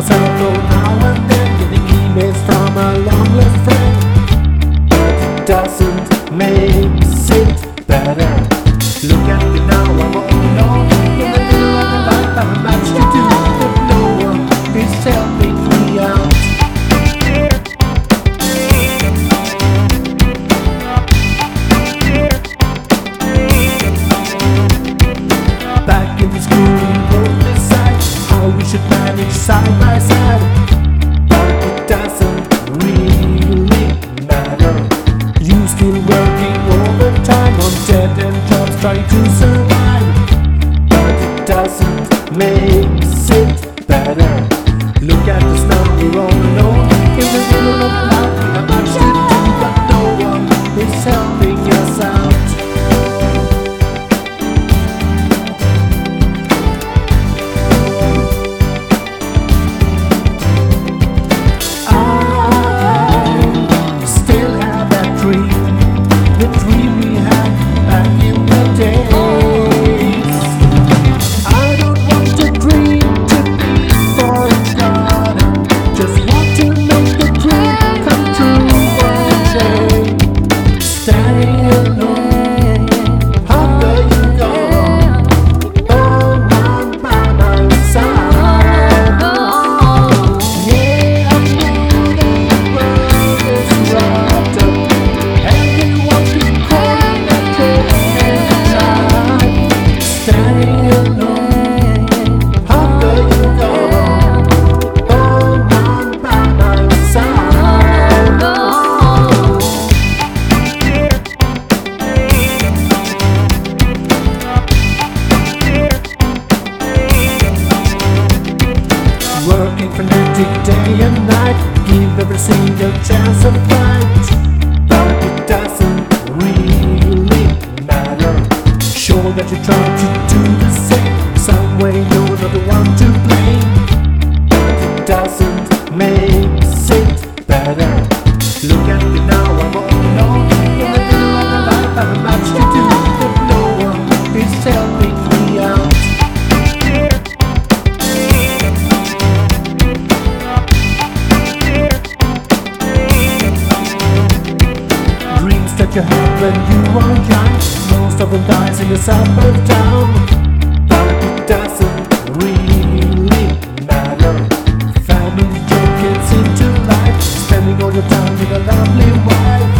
Santo try to survive, but it doesn't make it better. Look at the now, we're all alone in the middle of the. you had when you are young. Most of them dies in the suburb town. But it doesn't really matter. Family gets into life, spending all your time with a lovely wife.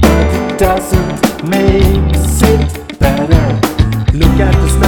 But it doesn't make it better. Look at the snow.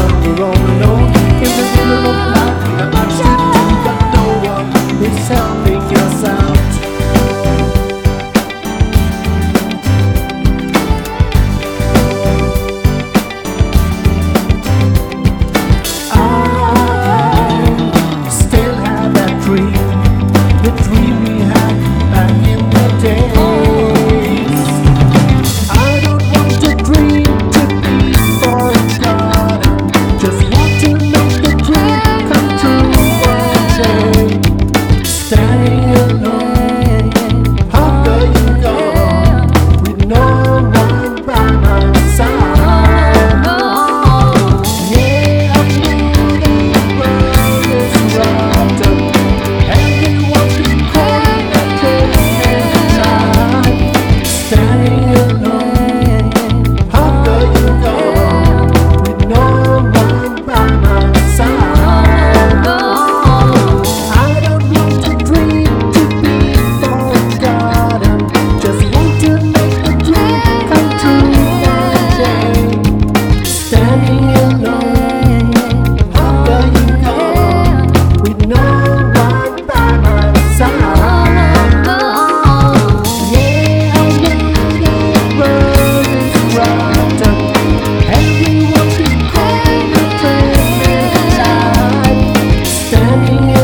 Senhor.